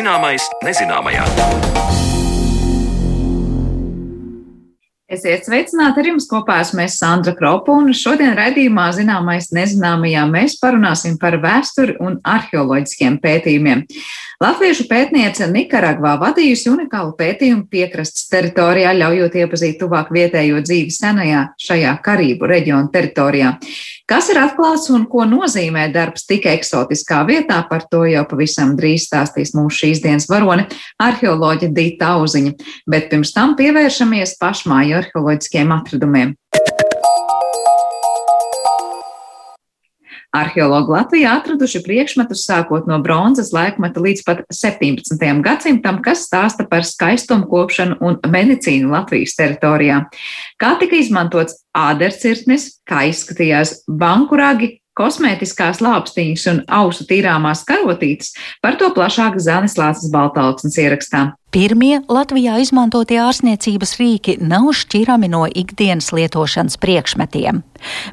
Zināmais nezināmajā. Esiet sveicināti ar jums kopā esmu es Sandra Kropa, un šodien raidījumā zināmais nezināmajā mēs parunāsim par vēsturi un arheoloģiskiem pētījumiem. Latviešu pētniece Nikaragvā vadījusi unikālu pētījumu piekrastes teritorijā, ļaujot iepazīt tuvāk vietējo dzīvi senajā šajā Karību reģiona teritorijā. Kas ir atklāts un ko nozīmē darbs tik eksotiskā vietā, par to jau pavisam drīz stāstīs mūsu šīs dienas varone arheoloģa Dīta Auziņa, bet pirms tam pievēršamies pašmāju arheoloģiskiem atradumiem. Arheologi Latvijā atraduši priekšmetus sākot no bronzas laikmeta līdz pat 17. gadsimtam, kas stāsta par skaistumu kopšanu un medicīnu Latvijas teritorijā. Kā tika izmantots ādercirtnis, kā izskatījās bankuragi, kosmētiskās lāpstiņas un ausu tīrāmās karotītes, par to plašāk Zanis Lācis Baltalksnes ierakstā. Pirmie Latvijā izmantotie ārstniecības rīki nav šķirami no ikdienas lietošanas priekšmetiem.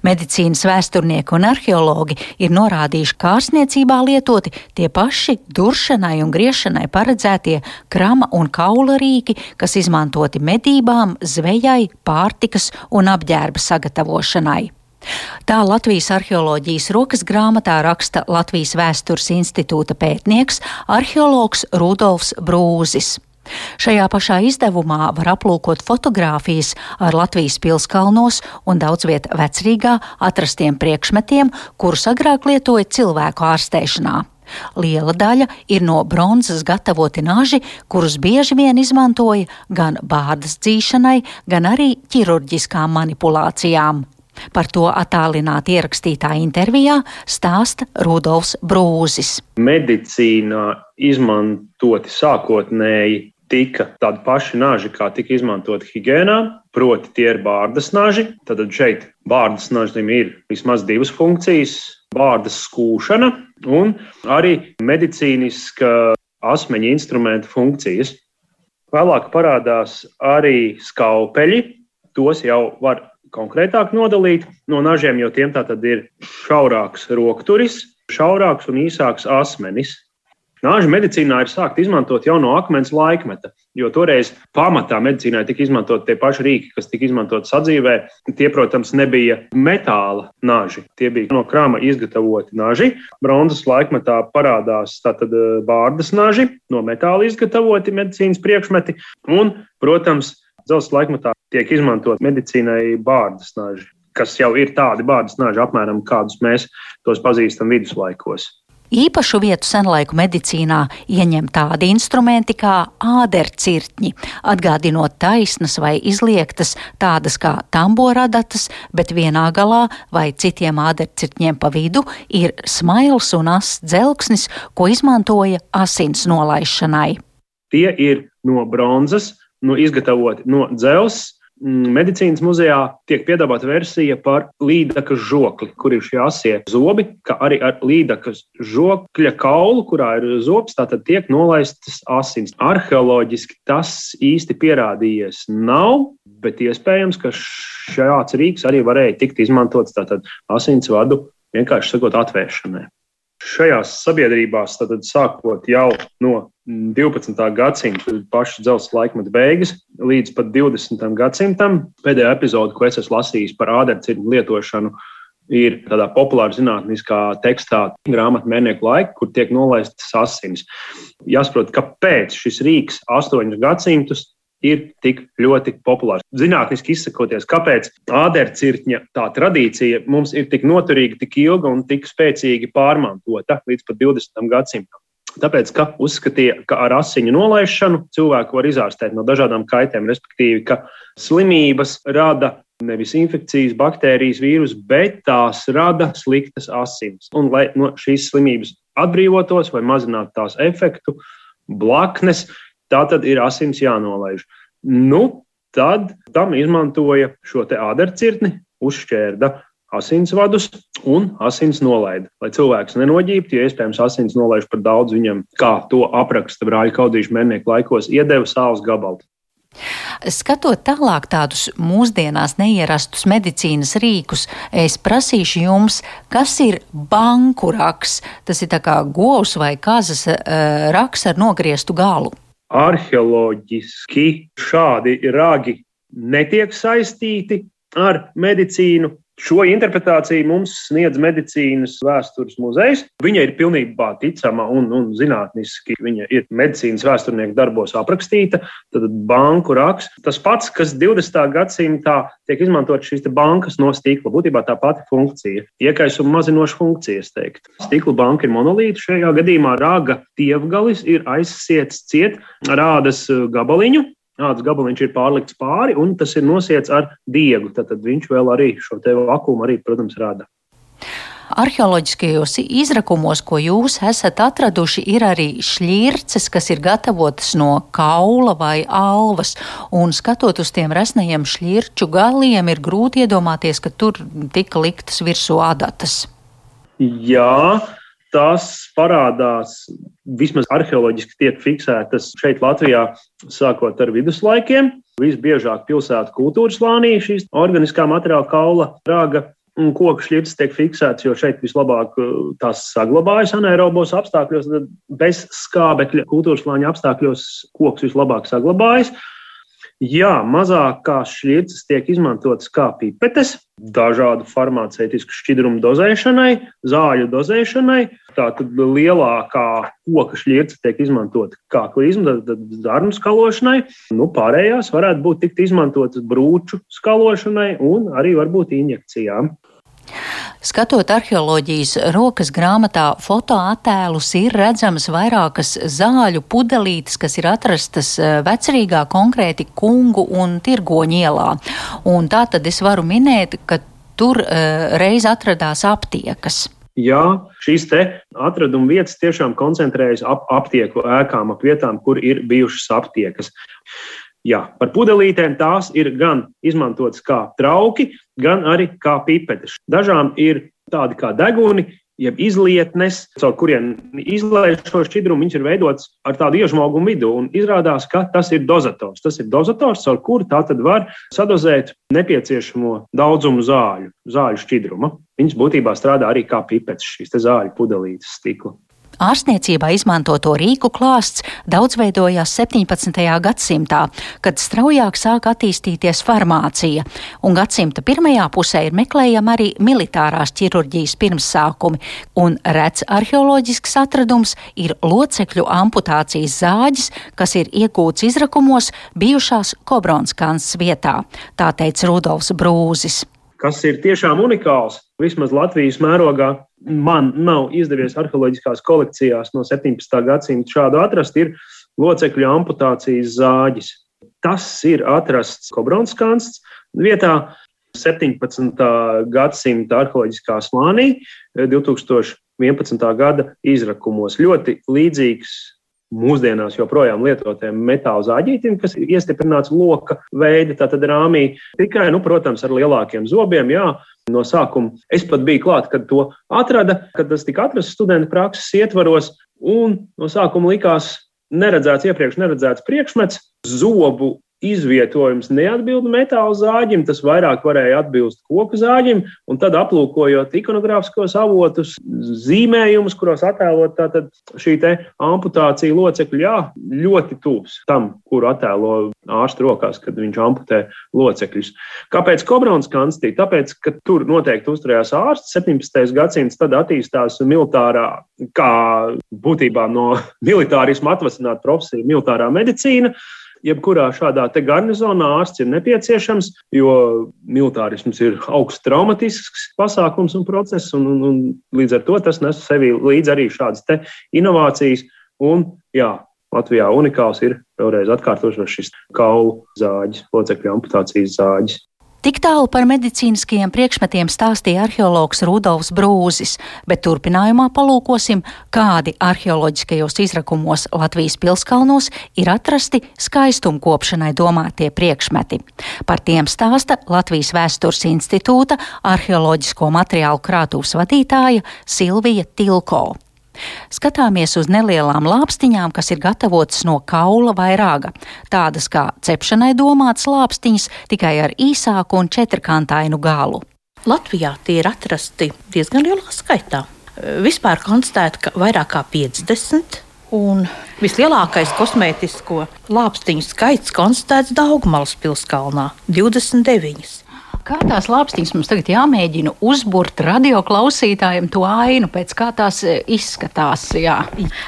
Medicīnas vēsturnieki un arheologi ir norādījuši, ka ārstniecībā lietoti tie paši duršanai un griešanai paredzētie krama un kaula rīki, kas izmantoti medībām, zvejai, pārtikas un apģērba sagatavošanai. Tā Latvijas arheoloģijas rokas grāmatā raksta Latvijas vēstures institūta pētnieks arheologs Rudolfs Brūzis. Šajā pašā izdevumā var aplūkot fotogrāfijas ar Latvijas pilskalnos un daudz viet vecrīgā atrastiem priekšmetiem, kurus agrāk lietoja cilvēku ārstēšanā. Liela daļa ir no bronzas gatavoti naži, kurus bieži vien izmantoja gan bārdas dzīšanai, gan arī ķirurģiskām manipulācijām. Par to attālināti ierakstītā intervijā stāsta Rudolfs Brūzis. Medicīnā izmantoti sākotnēji tika tādi paši naži, kā tika izmantoti higiēnā, proti, tie ir bārdas naži. Tad šeit bārdas nažiem ir vismaz divas funkcijas - bārdas skūšana un arī medicīniska asmeņa instrumenta funkcijas. Vēlāk parādās arī skalpeļi. Tos jau var konkrētāk nodalīt no nažiem, jo tiem tā tad ir šaurāks rokturis, šaurāks un īsāks asmenis. Nāžu medicīnā ir sākta izmantot jau no akmens laikmeta, jo toreiz pamatā medicīnā tika izmantot tie paši rīki, kas tika izmantot sadzīvē. Tie, protams, nebija metāla naži, tie bija no krāma izgatavoti naži. Bronzas laikmetā parādās tātad eh, bārdas naži, no metāla izgatavoti medicīnas priekšmeti un, protams, dzelzceļa laikmetā tiek izmantot medicīnai bārdas naži, kas jau ir tādi bārdas naži, apmēram kādus mēs tos pazīstam viduslaikos. Īpašu vietu senlaiku medicīnā ieņem tādi instrumenti kā ādercirtņi, atgādinot taisnas vai izliektas, tādas kā tamboradatas, bet vienā galā vai citiem ādercirtņiem pa vidu ir smails un ass dzelksnis, ko izmantoja asins nolaišanai. Tie ir no bronzas, no izgatavoti no dzelzs, Mm, medicīnas muzejā tiek piedāvāta versija par līdakas žokli, kur ir šie asie zobi, kā arī ar līdakas žokļa kaulu, kurā ir zobs, tātad tiek nolaistas asins. Arheoloģiski tas īsti pierādījies nav, bet iespējams, ka šāds rīks arī varēja tikt izmantots tātad asins vadu vienkārši sakot atvēršanai. Šajās sabiedrībās, tad sākot jau no 12. gadsimta paša dzelzceļa laikmeta beigas līdz pat 20. gadsimtam, pēdējā epizode, ko es esmu lasījis par ādercirkņu lietošanu, ir tādā populāra zinātniskā tekstā grāmatā Mēneša laika, kur tiek nolaistas asins. Jāsaprot, kāpēc šis rīks astoņus gadsimtus ir tik ļoti populārs. Zinātniski izsakoties, kāpēc ādercirkņa tā tradīcija mums ir tik noturīga, tik ilga un tik spēcīgi pārmantota līdz pat 20. gadsimtam. Tāpēc, ka uzskatīja, ka ar asiņu nolaišanu cilvēku var izārstēt no dažādām kaitēm, respektīvi, ka slimības rada nevis infekcijas, baktērijas, vīrus, bet tās rada sliktas asins. Un, lai no šīs slimības atbrīvotos vai mazinātu tās efektu, blaknes, Tā tad ir asins jānolaiž. Nu, tad tam izmantoja šo ādercirtni, uzšķērda asinsvadus un asins nolaida. Lai cilvēks nenoģībtu, ja iespējams asins nolaiž par daudz viņam, kā to apraksta brāļa kaudīšu mēnešu laikos, iedeva sāls gabalu. Skatot tālāk tādus mūsdienās neierastus medicīnas rīkus, es prasīšu jums, kas ir banku raks. Tas ir kā govs vai kazas uh, raks ar nogrieztu galu. Arheoloģiski šādi ragi netiek saistīti ar medicīnu. Šo interpretāciju mums sniedz medicīnas vēstures muzejs. Viņa ir pilnībā ticama un, un zinātniski. Viņa ir medicīnas vēsturnieku darbos aprakstīta. Tad banku raksts. Tas pats, kas 20. gadsimtā tiek izmantot šīs bankas no stikla, būtībā tā pati funkcija. Iekaisuma mazinoša funkcija, es teiktu. Stikla banka ir monolīta. Šajā gadījumā rāga tievgalis ir aizsiets ciet rādas gabaliņu ādas gabaliņš ir pārlikts pāri, un tas ir nosiets ar diegu. Tad viņš vēl arī šo te vakumu, arī, protams, rada. Arheoloģiskajos izrakumos, ko jūs esat atraduši, ir arī šķirces, kas ir gatavotas no kaula vai alvas. Un skatot uz tiem resnajiem šķirču galiem, ir grūti iedomāties, ka tur tika liktas virsū adatas. Jā, tas parādās vismaz arheoloģiski tiek fiksētas šeit Latvijā, sākot ar viduslaikiem. Visbiežāk pilsētu kultūras slānī šīs organiskā materiāla kaula rāga un koku šķirtas tiek fiksētas, jo šeit vislabāk uh, tās saglabājas anaerobos apstākļos, bez skābekļa kultūras slāņa apstākļos koks vislabāk saglabājas. Jā, mazākās šķirtas tiek izmantotas kā pipetes, dažādu farmaceitisku šķidrumu dozēšanai, zāļu dozēšanai. Tātad lielākā koka šķirta tiek izmantota kā klizma, tad zarnu skalošanai. Nu, pārējās varētu būt izmantotas brūču skalošanai un arī varbūt injekcijām. Skatot arheoloģijas rokas grāmatā fotoattēlus, ir redzamas vairākas zāļu pudelītes, kas ir atrastas eh, vecerīgā konkrēti kungu un tirgoņu ielā. Un tā tad es varu minēt, ka tur uh, reiz atradās aptiekas. Jā, šīs atraduma vietas tiešām koncentrējas ap aptieku ēkām, ap vietām, kur ir bijušas aptiekas. Jā, par pudelītēm tās ir gan izmantotas kā trauki, gan arī kā pipetes. Dažām ir tādi kā deguni, jeb izlietnes, caur kuriem izlaiž šo šķidrumu, viņš ir veidots ar tādu iežmogumu vidū. Izrādās, ka tas ir dozators. Tas ir dozators, caur kuru tā tad var sadozēt nepieciešamo daudzumu zāļu, zāļu šķidruma. Viņš būtībā strādā arī kā pipetes, šīs zāļu pudelītes stikla. Ārstniecībā izmantoto rīku klāsts daudz veidojās 17. gadsimtā, kad straujāk sāk attīstīties farmācija, un gadsimta pirmajā pusē ir meklējama arī militārās ķirurģijas pirmsākumi, un rets arheoloģisks atradums ir locekļu amputācijas zāģis, kas ir iegūts izrakumos bijušās Kobronskas vietā, tā teica Rudolfs Brūzis kas ir tiešām unikāls. Vismaz Latvijas mērogā man nav izdevies arheoloģiskās kolekcijās no 17. gadsimta šādu atrast, ir locekļu amputācijas zāģis. Tas ir atrasts Kobronskas vietā. 17. gadsimta arheoloģiskā slānī 2011. gada izrakumos. Ļoti līdzīgs mūsdienās joprojām lietotiem metāla zāģītim, kas ir iestiprināts loka veida, tātad rāmī. Tikai, nu, protams, ar lielākiem zobiem, jā. No sākuma. Es pat biju klāt, kad to atrada, kad tas tika atrasts studenta prakses ietvaros, un no sākuma likās neredzēts iepriekš neredzēts priekšmets, zobu izvietojums neatbilda metāla zāģim, tas vairāk varēja atbilst koku zāģim, un tad aplūkojot ikonogrāfiskos avotus, zīmējumus, kuros attēlot tātad šī te amputācija locekļu, jā, ļoti tūs tam, kuru attēlo ārstu rokās, kad viņš amputē locekļus. Kāpēc Kobrons kanstī? Tāpēc, ka tur noteikti uzturējās ārsts 17. gadsimts, tad attīstās militārā, kā būtībā no militārisma atvasināta profesija, militārā medicīna jebkurā šādā garnizonā ārsts ir nepieciešams, jo militārisms ir augsts traumatisks pasākums un process, un, un, un līdz ar to tas nes sevi līdzi arī šādas inovācijas. Un, jā, Latvijā unikāls ir vēlreiz atkārtošos šis kaulu zāģis, locekļu amputācijas zāģis. Tik tālu par medicīniskajiem priekšmetiem stāstīja arheologs Rudolfs Brūzis, bet turpinājumā palūkosim, kādi arheoloģiskajos izrakumos Latvijas pilskalnos ir atrasti skaistumkopšanai domātie priekšmeti. Par tiem stāsta Latvijas vēstures institūta arheoloģisko materiālu krātuvs vadītāja Silvija Tilko. Skatāmies uz nelielām lāpstiņām, kas ir gatavotas no kaula vai raga. Tādas kā cepšanai domātas lāpstiņas, tikai ar īsāku un četrkantainu galu. Latvijā tie ir atrasti diezgan lielā skaitā. Vispār konstatēta, ka vairāk kā 50 Un vislielākais kosmētisko lāpstiņu skaits konstatēts Daugmalas pilskalnā - 29. Kā tās lāpstiņas mums tagad jāmēģina uzburt radioklausītājiem to ainu, pēc kā tās e, izskatās? Jā.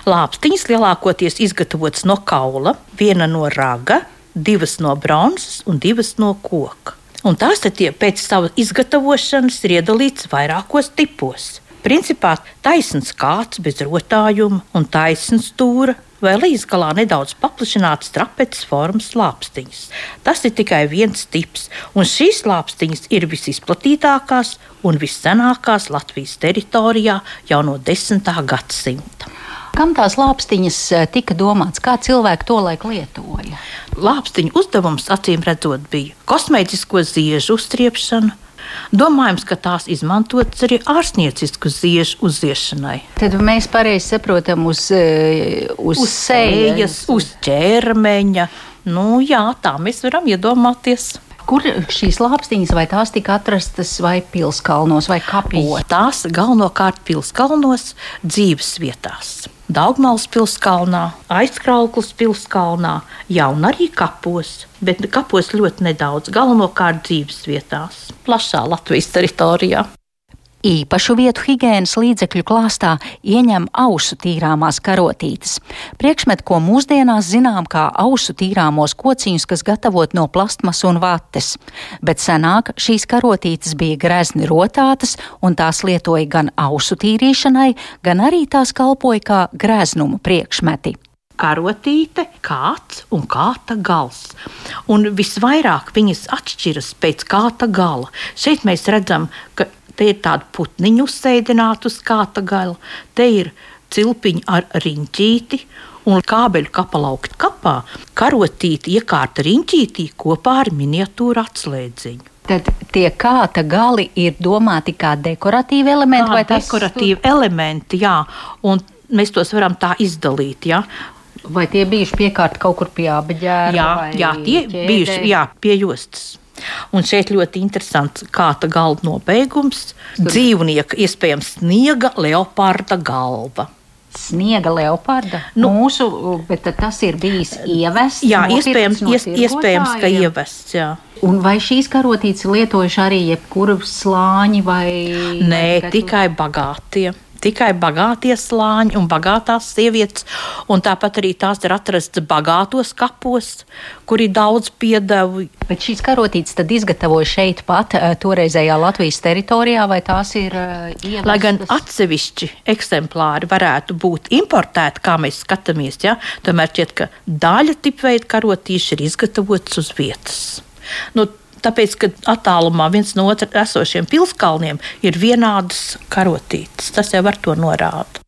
Lāpstiņas lielākoties izgatavotas no kaula, viena no raga, divas no bronzas un divas no koka. Un tās tie pēc savas izgatavošanas ir iedalītas vairākos tipos. Principā taisns kāds bez rotājuma un taisns stūra vai līdzgalā nedaudz paplašināts trapeces formas lāpstiņas. Tas ir tikai viens tips, un šīs lāpstiņas ir visizplatītākās un vissenākās Latvijas teritorijā jau no 10. gadsimta. Kam tās lāpstiņas eh, tika domāts, kā cilvēki to laiku lietoja? Lāpstiņu uzdevums, acīm redzot, bija kosmētisko ziežu uztriepšana Domājams, ka tās izmantotas arī ārstniecisku ziežu uzziešanai. Tad mēs pareizi saprotam uz, eh, uz, uz sejas, uz ķermeņa. Nu, jā, tā mēs varam iedomāties. Kur šīs lāpstiņas, vai tās tika atrastas vai pilskalnos, vai kapos? Tās galvenokārt pilskalnos, dzīves vietās. Daugmālas pilskalnā, aizkrauklas pilskalnā, jau un arī kapos, bet kapos ļoti nedaudz, galvenokārt dzīves vietās, plašā Latvijas teritorijā. Īpašu vietu higiēnas līdzekļu klāstā ieņem ausu tīrāmās karotītes. Priekšmet, ko mūsdienās zinām kā ausu tīrāmos kociņus, kas gatavot no plastmas un vates. Bet senāk šīs karotītes bija grezni rotātas, un tās lietoja gan ausu tīrīšanai, gan arī tās kalpoja kā greznuma priekšmeti karotīte, kāds un kāta gals. Un visvairāk viņas atšķiras pēc kāta gala. Šeit mēs redzam, ka Te ir tāda putniņu uzsēdināta uz kāta gala, te ir cilpiņi ar riņķīti. Un kābeļu kapelaukt kapā karotīti iekārta riņķītī kopā ar miniatūru atslēdziņu. Tad tie kāta gali ir domāti kā dekoratīvi elementi kā vai tas? Dekoratīvi elementi, jā, un mēs tos varam tā izdalīt, jā. Vai tie bijuši piekārt kaut kur pie abeģēra? Jā, jā tie ķēdē? bijuši, jā, pie jostas. Un šeit ļoti interesants kāta galda nobeigums - dzīvnieka, iespējams, sniega leoparda galva. Sniega leoparda. Nu, Mūsu, bet tas ir bijis ievests. Jā, iespējams, no ies, iespējams ka ievests. Jā. Un vai šīs karotītes lietojuši arī jebkuru slāņi vai? Nē, vai tikai bagātie tikai bagātie slāņi un bagātās sievietes, un tāpat arī tās ir atrastas bagātos kapos, kur ir daudz piedevu. Bet šīs karotītes tad izgatavoja šeit pat eh, toreizējā Latvijas teritorijā, vai tās ir uh, ievestas? Lai gan atsevišķi eksemplāri varētu būt importēti, kā mēs skatāmies, ja, tomēr šķiet, ka daļa tipveida karotīši ir izgatavotas uz vietas. Nu, Tāpēc, ka attālumā viens no otra esošiem pilskalniem ir vienādas karotītes, tas jau ar to norāda.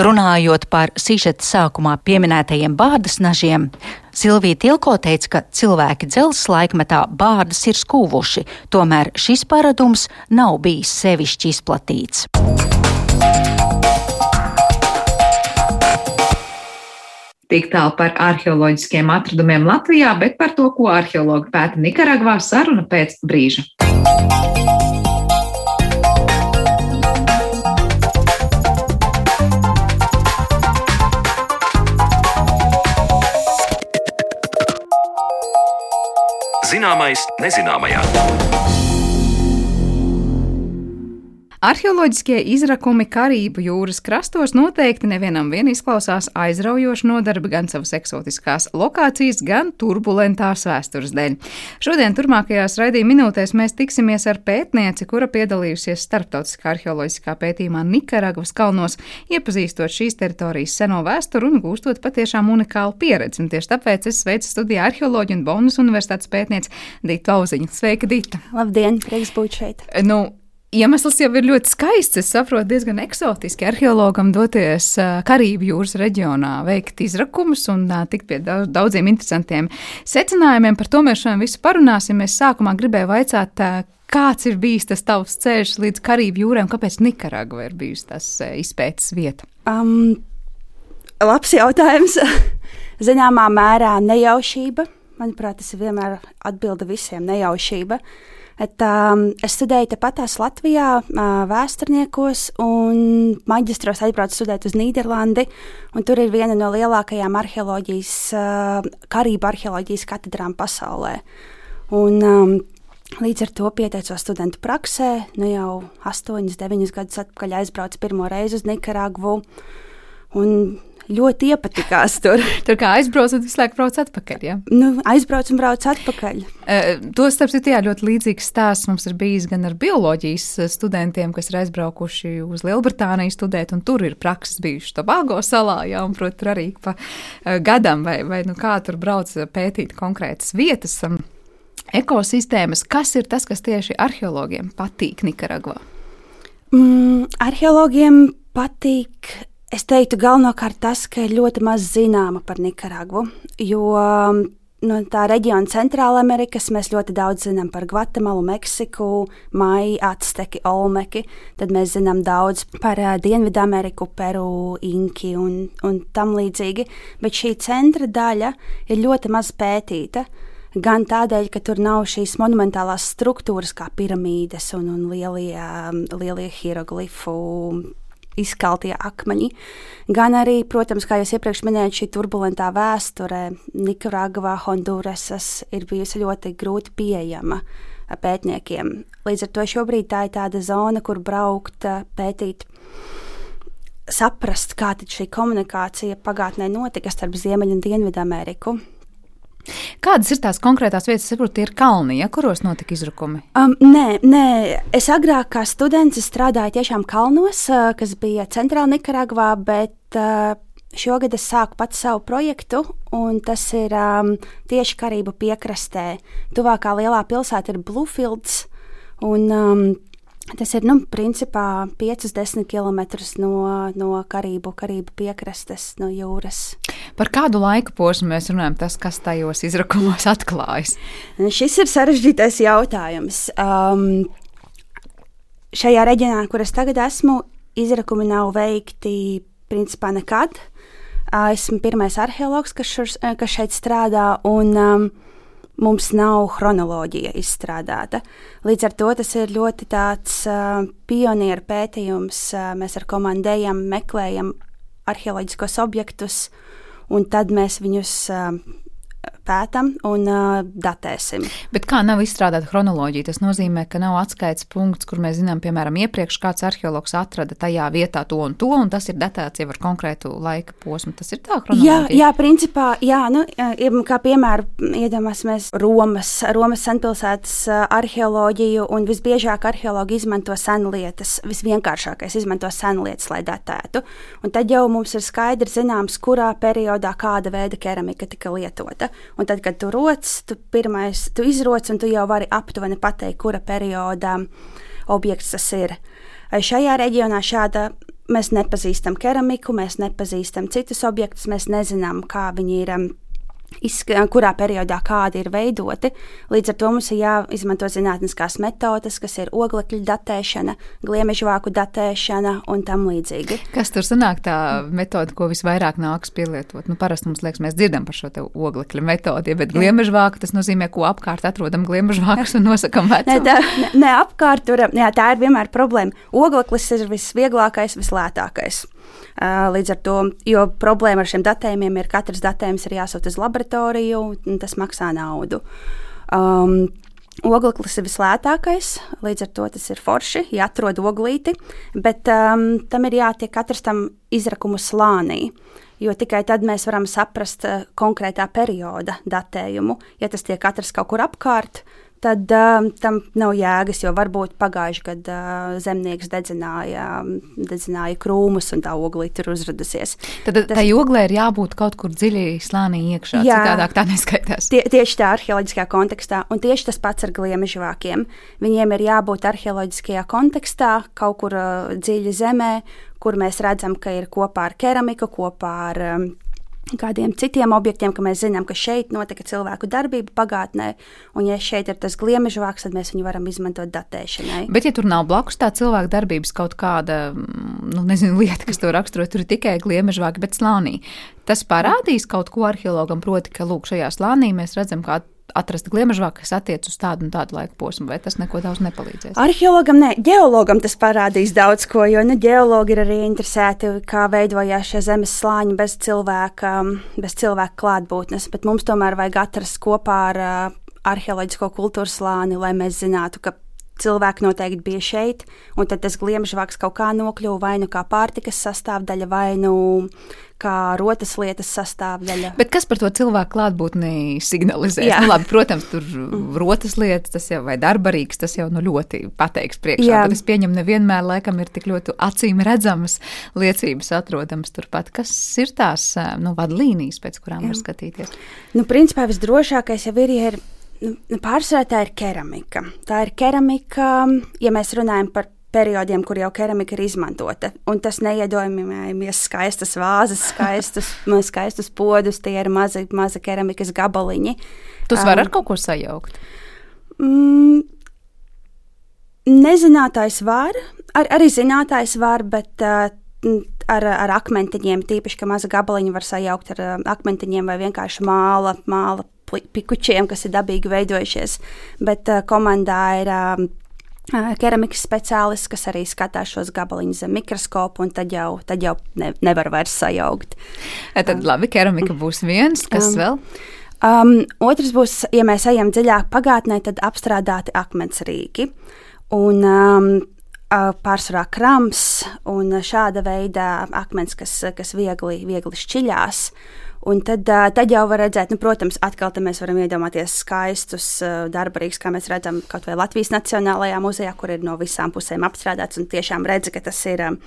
Runājot par sižeta sākumā pieminētajiem bārdas nažiem, Silvija Tilko teica, ka cilvēki dzelzs laikmetā bārdas ir skūvuši, tomēr šis paradums nav bijis sevišķi izplatīts. Tik tālu par arheoloģiskiem atradumiem Latvijā, bet par to, ko arheologi pēta Nikaragvā, saruna pēc brīža. Zināmais nezināmajā. Arheoloģiskie izrakumi Karību jūras krastos noteikti nevienam vien izklausās aizraujoši nodarbi gan savas eksotiskās lokācijas, gan turbulentās vēstures dēļ. Šodien turmākajās raidījuma minūtēs mēs tiksimies ar pētnieci, kura piedalījusies starptautiskā arheoloģiskā pētījumā Nikaragvas kalnos, iepazīstot šīs teritorijas seno vēsturi un gūstot patiešām unikālu pieredzi. Un tieši tāpēc es sveicu studijā arheoloģiju un Bonas universitātes pētnieci Dītu Auziņu. Sveika, Dīta! Labdien, prieks būt šeit! Nu, Iemesls jau ir ļoti skaists. Es saprotu, diezgan eksotiski arheologam doties Karību jūras reģionā, veikt izrakumus un tikt pie daudziem interesantiem secinājumiem. Par to mēs šodien visu parunāsim. Es sākumā gribēju vaicāt, Kāds ir bijis tas tavs ceļš līdz Karību jūrai, un kāpēc Nikaragva ir bijusi tas izpētes vieta? Um, labs jautājums. Zināmā mērā nejaušība. Manuprāt, tas ir vienmēr atbilde visiem - nejaušība. Et, um, es studēju tepatās Latvijā, uh, vēsturniekos, un maģistros aizbraucu studēt uz Nīderlandi. Tur ir viena no lielākajām arheoloģijas, uh, karību arheoloģijas katedrām pasaulē. Un, um, Līdz ar to pieteicos studentu praksē. Nu jau 8, 9 gadus atpakaļ aizbraucu pirmo reizi uz Nikaragvu. Un ļoti iepatikās tur. tur kā aizbrauc un visu laiku brauc atpakaļ. Ja? Nu, aizbrauc un brauc atpakaļ. Uh, to starp citu, jā, ļoti līdzīgs stāsts mums ir bijis gan ar bioloģijas studentiem, kas ir aizbraukuši uz Lielbritāniju studēt, un tur ir prakses bijušas Tobago salā, jā, un, protams, arī pa uh, gadam, vai, vai nu, kā tur brauc pētīt konkrētas vietas. Um, ekosistēmas, kas ir tas, kas tieši arheologiem patīk Nikaragvā? Mm, arheologiem patīk Es teiktu, galvenokārt tas, ka ir ļoti maz zināma par Nikaragvu. Jo um, no tā reģiona Centrāla Amerikas mēs ļoti daudz zinām par Gvatemalu, Meksiku, Maiju, Azteki, Olmeki. Tad mēs zinām daudz par uh, Dienvidameriku, Peru, Inki un, un tam līdzīgi. Bet šī centra daļa ir ļoti maz pētīta. Gan tādēļ, ka tur nav šīs monumentālās struktūras, kā piramīdas un, un lielie, um, lielie hieroglifu izkaltie akmeņi, gan arī, protams, kā jūs iepriekš minējāt, šī turbulentā vēsture Nikaragvā, Hondurasas ir bijusi ļoti grūti pieejama pētniekiem. Līdz ar to šobrīd tā ir tāda zona, kur braukt, pētīt saprast, kā šī komunikācija pagātnē notika starp Ziemeļu un Dienvidu Ameriku. Kādas ir tās konkrētās vietas, saprotu, tie ir kalni, ja, kuros notika izrukumi? Um, nē, nē, es agrāk kā students strādāju tiešām kalnos, uh, kas bija centrāla Nikaragvā, bet uh, šogad es sāku pats savu projektu, un tas ir um, tieši Karību piekrastē. Tuvākā lielā pilsēta ir Bluefields. Un, um, Tas ir nu, principā 5-10 km no, no Karību, Karību piekrastes, no jūras. Par kādu laika posmu mēs runājam, tas, kas tajos izrakumos atklājas? Šis ir sarežģītais jautājums. Um, šajā reģionā, kur es tagad esmu, izrakumi nav veikti principā nekad. Uh, esmu pirmais arheologs, kas, šur, kas šeit strādā. Un, um, mums nav chronoloģija izstrādāta. Līdz ar to tas ir ļoti tāds uh, pionieru pētījums. Uh, mēs ar komandējam, meklējam arheoloģiskos objektus, un tad mēs viņus uh, pētam un uh, datēsim. Bet kā nav izstrādāta chronoloģija? Tas nozīmē, ka nav atskaites punkts, kur mēs zinām, piemēram, iepriekš kāds arheologs atrada tajā vietā to un to, un tas ir datēts jau ar konkrētu laika posmu. Tas ir tā chronoloģija. Jā, jā principā, jā, nu, kā piemēram, iedomāsimies Romas, Romas senpilsētas arheoloģiju, un visbiežāk arheologi izmanto senlietas, visvienkāršākais izmanto senlietas, lai datētu. Un tad jau mums ir skaidrs zināms, kurā periodā kāda veida keramika tika lietota. Un tad, kad tu roc, tu pirmais tu izroc, un tu jau vari aptuveni pateikt, kura periodā objekts tas ir. Šajā reģionā šāda mēs nepazīstam keramiku, mēs nepazīstam citus objektus, mēs nezinām, kā viņi ir kurā periodā kādi ir veidoti. Līdz ar to mums ir jāizmanto zinātniskās metodes, kas ir oglekļa datēšana, gliemežvāku datēšana un tam līdzīgi. Kas tur sanāk tā metode, ko visvairāk nāks pielietot? Nu, parasti mums liekas, mēs dzirdam par šo oglekļa metodi, bet gliemežvāku tas nozīmē, ko apkārt atrodam gliemežvākus un nosakam vecumu. Ne, tā, ne, ne apkārt tur, jā, tā ir vienmēr problēma. Ogleklis ir visvieglākais, vislētākais. Līdz ar to, jo problēma ar šiem datējumiem ir, ka katrs datējums ir jāsūta uz laboratoriju, un tas maksā naudu. Um, Ogleklis ir vislētākais, līdz ar to tas ir forši, ja atrod oglīti, bet um, tam ir jātiek katrs tam izrakumu slānī. Jo tikai tad mēs varam saprast uh, konkrētā perioda datējumu. Ja tas tiek atrasts kaut kur apkārt, tad uh, tam nav jēgas, jo varbūt pagājuši gadu uh, zemnieks dedzināja, dedzināja krūmus un tā oglī tur uzradusies. Tad Tas, tai oglē ir jābūt kaut kur dziļi slānī iekšā, jā, citādāk tā neskaitās. Tie, tieši tā arheoloģiskajā kontekstā, un tieši tas pats ar gliemežvākiem. Viņiem ir jābūt arheoloģiskajā kontekstā, kaut kur uh, dziļi zemē, kur mēs redzam, ka ir kopā ar keramiku, kopā ar um, kādiem citiem objektiem, ka mēs zinām, ka šeit notika cilvēku darbība pagātnē, un ja šeit ir tas gliemežu vāks, tad mēs viņu varam izmantot datēšanai. Bet, ja tur nav blakus tā cilvēka darbības kaut kāda, mm, nu, nezinu, lieta, kas to raksturo, tur ir tikai gliemežu vāki, bet slānī, tas parādīs kaut ko arheologam, proti, ka, lūk, šajā slānī mēs redzam, kā atrast gliemežvāku, kas attiecas uz tādu un tādu laika posmu, vai tas neko daudz nepalīdzēs? Arheologam, ne, geologam tas parādīs daudz ko, jo nu, geologi ir arī interesēti, kā veidojās šie zemes slāņi bez cilvēka, bez cilvēka klātbūtnes, bet mums tomēr vajag atrast kopā ar uh, arheoloģisko kultūras slāni, lai mēs zinātu, ka cilvēki noteikti bija šeit, un tad tas gliemežvāks kaut kā nokļuva vai nu kā pārtikas sastāvdaļa, vai nu kā rotas lietas sastāvdaļa. Bet kas par to cilvēku klātbūtni signalizē? Nu, labi, protams, tur rotas lietas, tas jau vai darbarīgs, tas jau nu ļoti pateiks priekšā. Jā. Bet es pieņemu, nevienmēr laikam ir tik ļoti acīm redzamas liecības atrodamas turpat. Kas ir tās nu, vadlīnijas, pēc kurām Jā. var skatīties? Nu, principā visdrošākais jau ir, ja ir pārsvarā tā ir keramika. Tā ir keramika, ja mēs runājam par periodiem, kur jau keramika ir izmantota. Un tas neiedomājamies skaistas vāzes, skaistus, skaistus podus, tie ir mazi, mazi keramikas gabaliņi. Tas var um, ar kaut ko sajaukt. Mm, nezinātājs var, ar, arī zinātājs var, bet uh, ar, ar akmentiņiem, tīpaši, ka maza gabaliņa var sajaukt ar akmentiņiem vai vienkārši māla, māla pikučiem, kas ir dabīgi veidojušies. Bet uh, komandā ir uh, keramikas speciālists, kas arī skatās šos gabaliņus zem mikroskopu, un tad jau, tad jau ne, nevar vairs sajaukt. E, tad labi, keramika būs viens, kas um, vēl? Um, otrs būs, ja mēs ejam dziļāk pagātnē, tad apstrādāti akmensrīki. Un, um, Pārsvarā krams un šāda veida akmens, kas, kas viegli, viegli šķiļās. Un tad, tad jau var redzēt, nu, protams, atkal mēs varam iedomāties skaistus darbarīgus, kā mēs redzam kaut vai Latvijas Nacionālajā muzejā, kur ir no visām pusēm apstrādāts un tiešām redz, ka tas ir uh,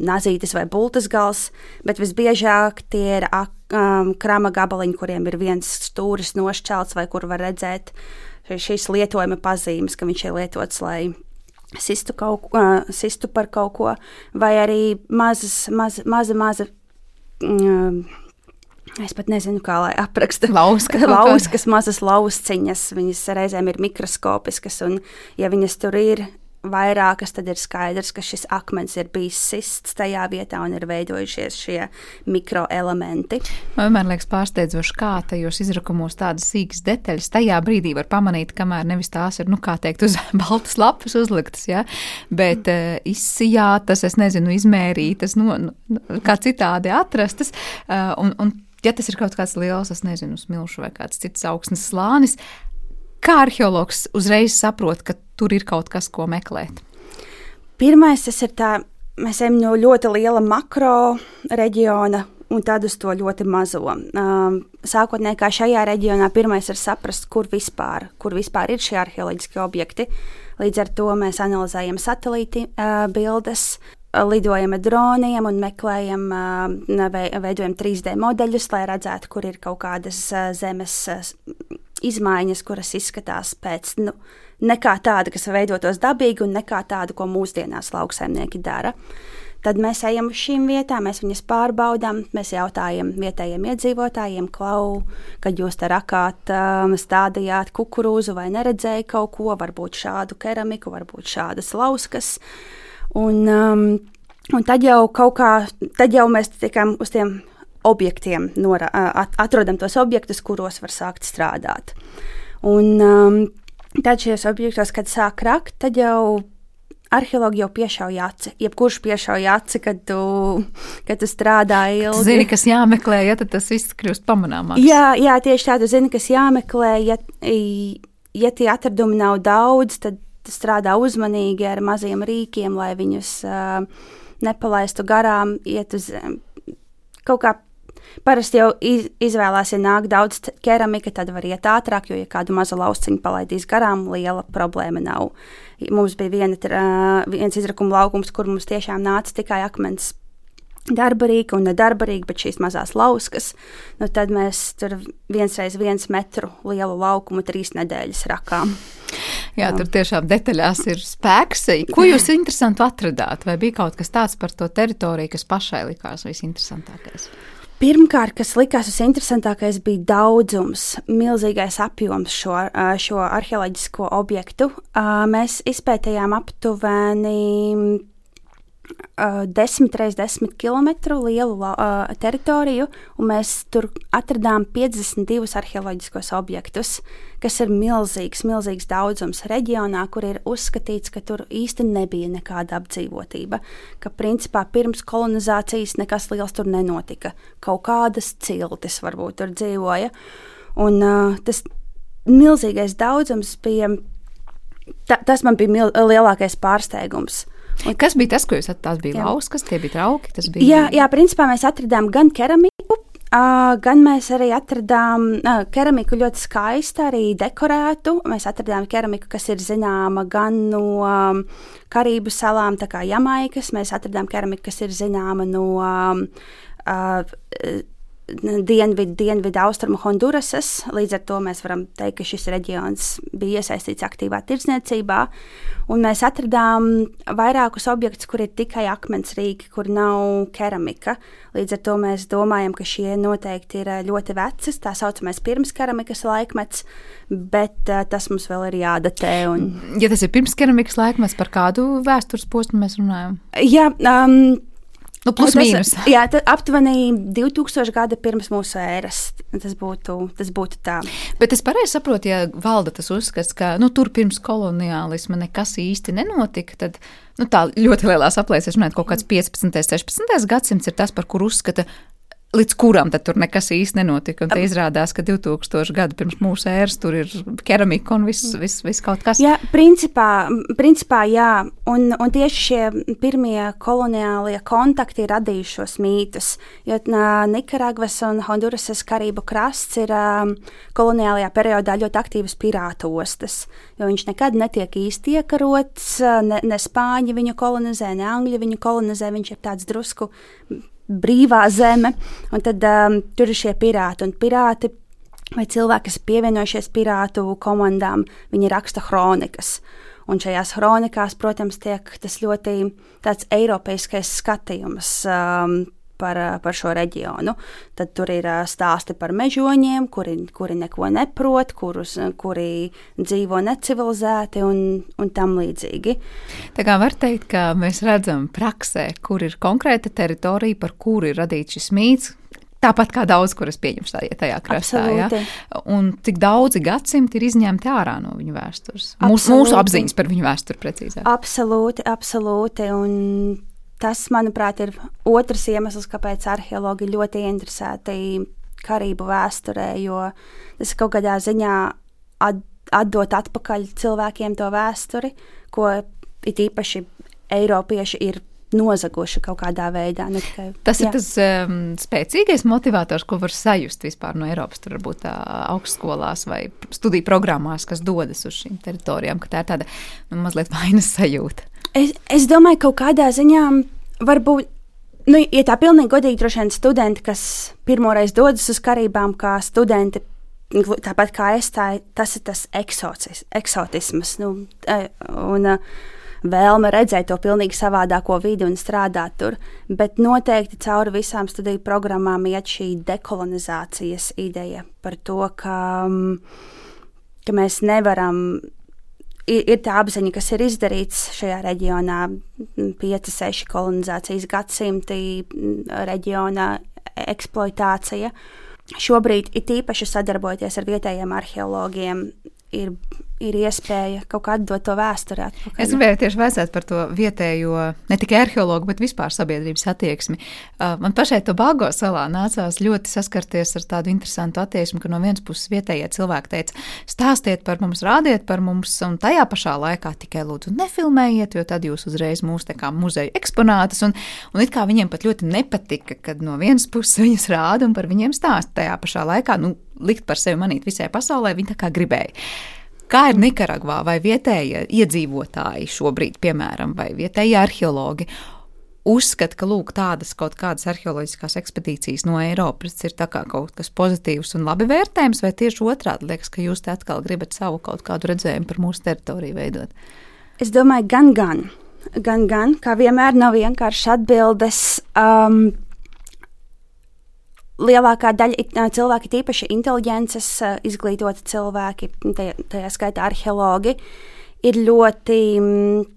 nazītis vai bultas gals, bet visbiežāk tie ir um, krama gabaliņi, kuriem ir viens stūris nošķelts vai kur var redzēt šīs lietojuma pazīmes, ka viņš ir lietots, lai sistu, kaut, uh, sistu par kaut ko, vai arī mazas, maz, maza, maza es pat nezinu, kā lai apraksta. Lauska, lauskas, mazas lausciņas, viņas reizēm ir mikroskopiskas, un ja viņas tur ir, vairākas, tad ir skaidrs, ka šis akmens ir bijis sists tajā vietā un ir veidojušies šie mikroelementi. Man vienmēr liekas pārsteidzoši, kā tajos izrakumos tādas sīkas detaļas tajā brīdī var pamanīt, kamēr nevis tās ir, nu, kā teikt, uz baltas lapas uzliktas, ja? bet uh, izsijātas, es nezinu, izmērītas, nu, nu, kā citādi atrastas. Uh, un, un, ja tas ir kaut kāds liels, es nezinu, smilšu vai kāds cits augsnes slānis, kā arheologs uzreiz saprot, ka tur ir kaut kas, ko meklēt? Pirmais, tas ir tā, mēs ejam no ļoti liela makro reģiona. Un tad uz to ļoti mazo. Um, sākotnēji, kā šajā reģionā, pirmais ir saprast, kur vispār, kur vispār ir šie arheoloģiskie objekti. Līdz ar to mēs analizējam satelīti uh, bildes, lidojam ar droniem un meklējam, uh, veidojam 3D modeļus, lai redzētu, kur ir kaut kādas uh, zemes izmaiņas, kuras izskatās pēc nu, nekā tāda, kas veidotos dabīgi, un nekā tāda, ko mūsdienās lauksaimnieki dara. Tad mēs ejam uz šīm vietām, mēs viņas pārbaudām, mēs jautājam vietējiem iedzīvotājiem, klau, kad jūs te rakāt, um, stādījāt kukurūzu vai neredzēja kaut ko, varbūt šādu keramiku, varbūt šādas lauskas. Un, um, un tad jau kaut kā, tad jau mēs tiekam uz tiem objektiem, nora, atrodam tos objektus, kuros var sākt strādāt. Un, um, tad šajos objektos, kad sāk rakt, tad jau arheologi jau piešauja aci. Jebkurš piešauja aci, kad tu, kad tu strādā ilgi. Tu zini, kas jāmeklē, ja tas viss kļūst pamanāmāks. Jā, jā, tieši tā, tu zini, kas jāmeklē. Ja, ja tie atradumi nav daudz, tad strādā uzmanīgi ar maziem rīkiem, lai viņus uh, nepalaistu garām, iet uz kaut kā Parasti jau iz, izvēlās, ja nāk daudz keramika, tad var iet ātrāk, jo, ja kādu mazu lauciņu palaidīs garām, liela problēma nav. Mums bija viena, viens izrakuma laukums, kur mums tiešām nāca tikai akmens darbarīgi un nedarbarīgi, bet šīs mazās lauskas. Nu, tad mēs tur viens reiz viens metru lielu laukumu trīs nedēļas rakām. Jā, tur tiešām detaļās ir spēks. Ko jūs interesantu atradāt? Vai bija kaut kas tāds par to teritoriju, kas pašai likās visinteresantākais? Pirmkārt, kas likās visinteresantākais, bija daudzums, milzīgais apjoms šo, šo arheoloģisko objektu. Mēs izpētījām aptuveni 10 x 10 km lielu uh, teritoriju, un mēs tur atradām 52 arheoloģiskos objektus, kas ir milzīgs, milzīgs daudzums reģionā, kur ir uzskatīts, ka tur īsti nebija nekāda apdzīvotība, ka principā pirms kolonizācijas nekas liels tur nenotika. Kaut kādas ciltis varbūt tur dzīvoja, un uh, tas milzīgais daudzums bija. Ta, tas man bija mil, lielākais pārsteigums. Un kas bija tas, ko jūs atradāt? Bija lauskas, tie bija trauki. Bija... Jā, jā, principā mēs atradām gan keramiku, uh, gan mēs arī atradām uh, keramiku ļoti skaistu, arī dekorētu. Mēs atradām keramiku, kas ir zināma gan no um, Karību salām, tā kā Jamaikas. Mēs atradām keramiku, kas ir zināma no. Um, uh, dienvidu, dienvidu austrumu Hondurasas. Līdz ar to mēs varam teikt, ka šis reģions bija iesaistīts aktīvā tirdzniecībā. Un mēs atradām vairākus objektus, kur ir tikai akmens rīki, kur nav keramika. Līdz ar to mēs domājam, ka šie noteikti ir ļoti veci, tā saucamais pirms keramikas laikmets, bet uh, tas mums vēl ir jādatē. Un... Ja tas ir pirms keramikas laikmets, par kādu vēstures posmu mēs runājam? Jā, um, Nu, plus tas, mīnus. Jā, aptuveni 2000 gadi pirms mūsu ēras. Tas būtu, tas būtu tā. Bet es pareizi saprotu, ja valda tas uzskats, ka nu, tur pirms koloniālisma nekas īsti nenotika, tad nu, tā ļoti lielās aplēsēs runājot, kaut kāds 15. un 16. gadsimts ir tas, par kur uzskata līdz kuram tur nekas īsti nenotika. Un izrādās, ka 2000 gadu pirms mūsu ēras tur ir keramika un viss vis, vis kaut kas. Jā, principā, principā jā. Un, un tieši šie pirmie koloniālie kontakti ir radījuši šos mītus. Jo Nikaragvas un Hondurasas karību krasts ir um, koloniālajā periodā ļoti aktīvas pirātu ostas. Jo viņš nekad netiek īsti iekarots, ne, ne spāņi viņu kolonizē, ne angļi viņu kolonizē. Viņš ir tāds drusku brīvā zeme, un tad um, tur ir šie pirāti. Un pirāti vai cilvēki, kas pievienojušies pirātu komandām, viņi raksta kronikas. Un šajās kronikās, protams, tiek tas ļoti tāds eiropeiskais skatījums um, par, par šo reģionu. Tad tur ir stāsti par mežoņiem, kuri, kuri neko neprot, kurus, kuri dzīvo necivilizēti un, un tam līdzīgi. Tā kā var teikt, ka mēs redzam praksē, kur ir konkrēta teritorija, par kuru ir radīts šis mīts. Tāpat kā daudz, kuras pieņems tajā, krastā. Ja? Un cik daudzi gadsimti ir izņemti ārā no viņu vēstures. Mūsu, mūsu apziņas par viņu vēsturi precīzāk. Absolūti, absolūti. Un tas, manuprāt, ir otrs iemesls, kāpēc arheologi ļoti interesēti karību vēsturē, jo tas kaut kādā ziņā at, atdot atpakaļ cilvēkiem to vēsturi, ko it īpaši Eiropieši ir nozaguši kaut kādā veidā. Tikai, tas jā. ir tas um, spēcīgais motivators, ko var sajust vispār no Eiropas, tur varbūt tā, augstskolās vai studiju programmās, kas dodas uz šīm teritorijām, ka tā ir tāda nu, mazliet vainas sajūta. Es, es domāju, ka kaut kādā ziņā varbūt. Nu, ja tā pilnīgi godīgi, droši vien studenti, kas pirmoreiz dodas uz karībām, kā studenti, tāpat kā es, tā, tas ir tas eksotis, eksotisms. Nu, e, un, vēlme redzēt to pilnīgi savādāko vidi un strādāt tur. Bet noteikti cauri visām studiju programmām iet šī dekolonizācijas ideja par to, ka, ka mēs nevaram ir, tā apziņa, kas ir izdarīts šajā reģionā, 5, 6 kolonizācijas gadsimti reģiona eksploatācija. Šobrīd ir īpaši sadarbojoties ar vietējiem arheologiem, ir ir iespēja kaut kā atdot to vēsturē. Atpakaļ. Es gribēju tieši vēstīt par to vietējo, ne tikai arheologu, bet vispār sabiedrības attieksmi. Uh, man pašai to Bāgo salā nācās ļoti saskarties ar tādu interesantu attieksmi, ka no vienas puses vietējie cilvēki teica, stāstiet par mums, rādiet par mums, un tajā pašā laikā tikai lūdzu nefilmējiet, jo tad jūs uzreiz mūs tā kā muzeja eksponātus, un, un it kā viņiem pat ļoti nepatika, kad no vienas puses viņas rāda un par viņiem stāsta tajā pašā laikā, nu, likt par sevi manīt visai pasaulē, viņi tā kā gribēja. Kā ir Nikaragvā vai vietējie iedzīvotāji šobrīd, piemēram, vai vietējie arheologi? Uzskata, ka lūk, tādas kaut kādas arheoloģiskās ekspedīcijas no Eiropas ir kaut kas pozitīvs un labi vērtējams, vai tieši otrādi liekas, ka jūs te atkal gribat savu kaut kādu redzējumu par mūsu teritoriju veidot? Es domāju, gan, gan. Gan, gan, kā vienmēr, nav vienkārši atbildes. Um, lielākā daļa cilvēki, tīpaši inteliģences, izglītoti cilvēki, tajā, tajā skaitā arheologi, ir ļoti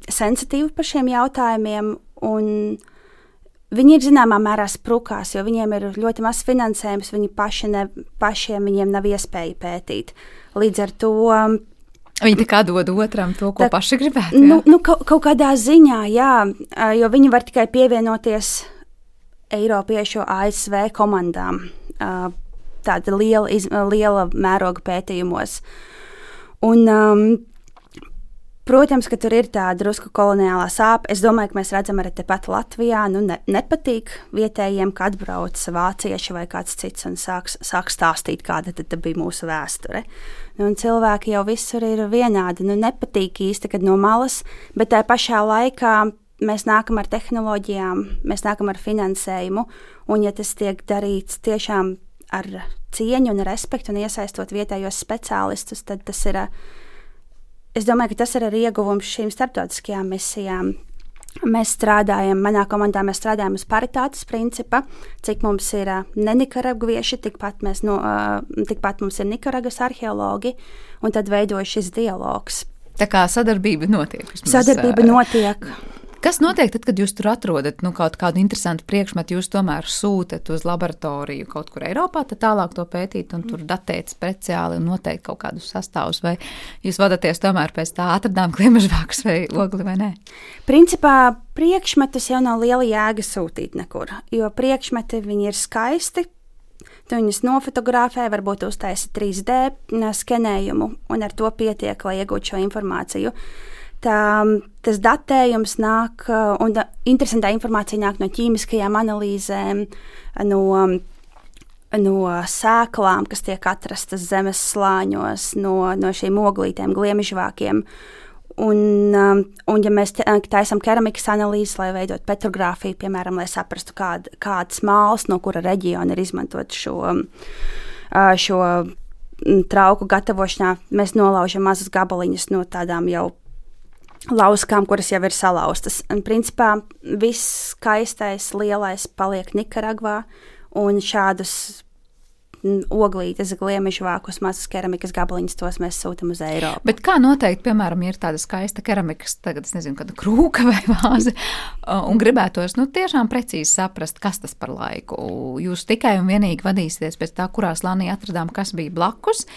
sensitīvi par šiem jautājumiem. Viņi ir zināmā mērā sprukās, jo viņiem ir ļoti maz finansējums, viņi paši ne, pašiem viņiem nav iespēja pētīt. Līdz ar to Viņi tā kā dod otram to, ko tā, paši gribētu. Jā? Nu, nu, kaut, kaut kādā ziņā, jā, jo viņi var tikai pievienoties Eiropiešu ASV komandām. Tāda liela, iz, liela mēroga pētījumos. Un, um, Protams, ka tur ir tāda drusku koloniālā sāpe. Es domāju, ka mēs redzam arī tepat Latvijā. Nu, ne, nepatīk vietējiem, kad atbrauc vācieši vai kāds cits un sāk, sāk stāstīt, kāda tad bija mūsu vēsture. Nu, cilvēki jau visur ir vienādi. Nu, nepatīk īsti, kad no malas, bet tajā pašā laikā mēs nākam ar tehnoloģijām, mēs nākam ar finansējumu, un ja tas tiek darīts tiešām ar cieņu un respektu un iesaistot vietējos speciālistus, tad tas ir es domāju, ka tas ir arī ieguvums šīm starptautiskajām misijām. Mēs strādājam, manā komandā mēs strādājam uz paritātes principa, cik mums ir nenikaraguieši, tikpat, no, tikpat mums ir Nikaragas arheologi, un tad veidojas šis dialogs. Tā kā sadarbība notiek. Sadarbība notiek. Kas notiek tad, kad jūs tur atrodat nu, kaut kādu interesantu priekšmetu, jūs tomēr sūtat uz laboratoriju kaut kur Eiropā, tad tālāk to pētīt un tur datēt speciāli un noteikt kaut kādus sastāvus, vai jūs vadāties tomēr pēc tā atradām klimažvāks vai ogli vai nē? Principā priekšmetus jau nav liela jēga sūtīt nekur, jo priekšmeti viņi ir skaisti, Tu viņus nofotografē, varbūt uztaisa 3D skenējumu, un ar to pietiek, lai iegūtu šo informāciju tā, tas datējums nāk, un da, interesantā informācija nāk no ķīmiskajām analīzēm, no, no sēklām, kas tiek atrastas zemes slāņos, no, no šīm oglītēm, gliemežvākiem. Un, un, ja mēs taisām keramikas analīzes, lai veidotu petrogrāfiju, piemēram, lai saprastu, kād, kādas mākslas, no kura reģiona ir izmantot šo, šo trauku gatavošanā, mēs nolaužam mazus gabaliņus no tādām jau lauskām, kuras jau ir salauztas. Un, principā viss skaistais, lielais paliek Nikaragvā, un šādus oglītes, gliemežu vākus, mazas keramikas gabaliņus, tos mēs sūtām uz Eiropu. Bet kā noteikti, piemēram, ir tāda skaista keramikas, tagad es nezinu, kāda krūka vai vāze, un gribētos, nu, tiešām precīzi saprast, kas tas par laiku. Jūs tikai un vienīgi vadīsieties pēc tā, kurā slānī atradām, kas bija blakus,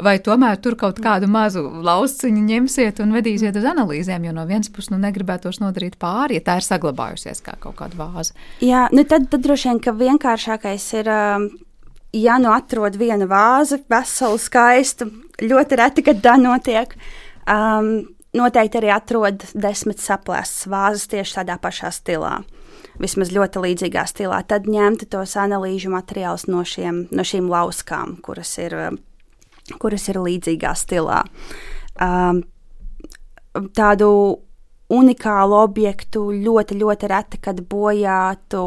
vai tomēr tur kaut kādu mazu lausciņu ņemsiet un vedīsiet uz analīzēm, jo no vienas puses nu, negribētos nodarīt pāri, ja tā ir saglabājusies kā kaut kāda vāze. Jā, nu tad, tad droši vien, ka vienkāršākais ir. Ja nu atrod vienu vāzi, veselu, skaistu, ļoti reti, kad tā notiek. Um, noteikti arī atrod desmit saplēstas vāzes tieši tādā pašā stilā. Vismaz ļoti līdzīgā stilā. Tad ņemtu tos analīžu materiālus no, šiem, no šīm lauskām, kuras ir um, kuras ir līdzīgā stilā. Um, tādu unikālu objektu ļoti, ļoti reti, kad bojātu.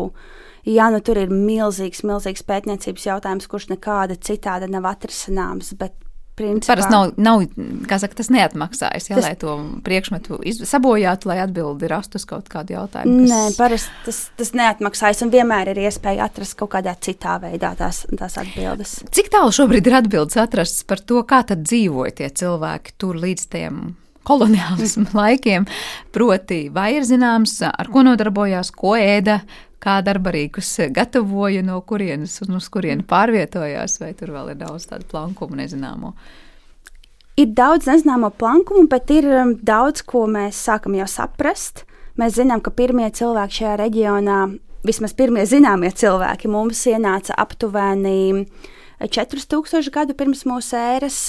Jā, nu tur ir milzīgs, milzīgs pētniecības jautājums, kurš nekāda citāda nav atrisināms, bet Principā. Parasti nav, nav saka, tas neatmaksājas, ja, tas, lai to priekšmetu sabojātu, lai atbildi rastu uz kaut kādu jautājumu. Kas... Nē, parasti tas, tas neatmaksājas, un vienmēr ir iespēja atrast kaut kādā citā veidā tās, tās atbildes. Cik tālu šobrīd ir atbildes atrasts par to, kā tad dzīvoja tie cilvēki tur līdz tiem koloniālismu laikiem? Proti, vai ir zināms, ar ko nodarbojās, ko ēda, kā darbarīgus gatavoja, no kurienes un uz kurieni pārvietojās, vai tur vēl ir daudz tādu plankumu nezināmo? Ir daudz nezināmo plankumu, bet ir um, daudz, ko mēs sākam jau saprast. Mēs zinām, ka pirmie cilvēki šajā reģionā, vismaz pirmie zināmie cilvēki, mums ienāca aptuveni 4000 gadu pirms mūsu ēras.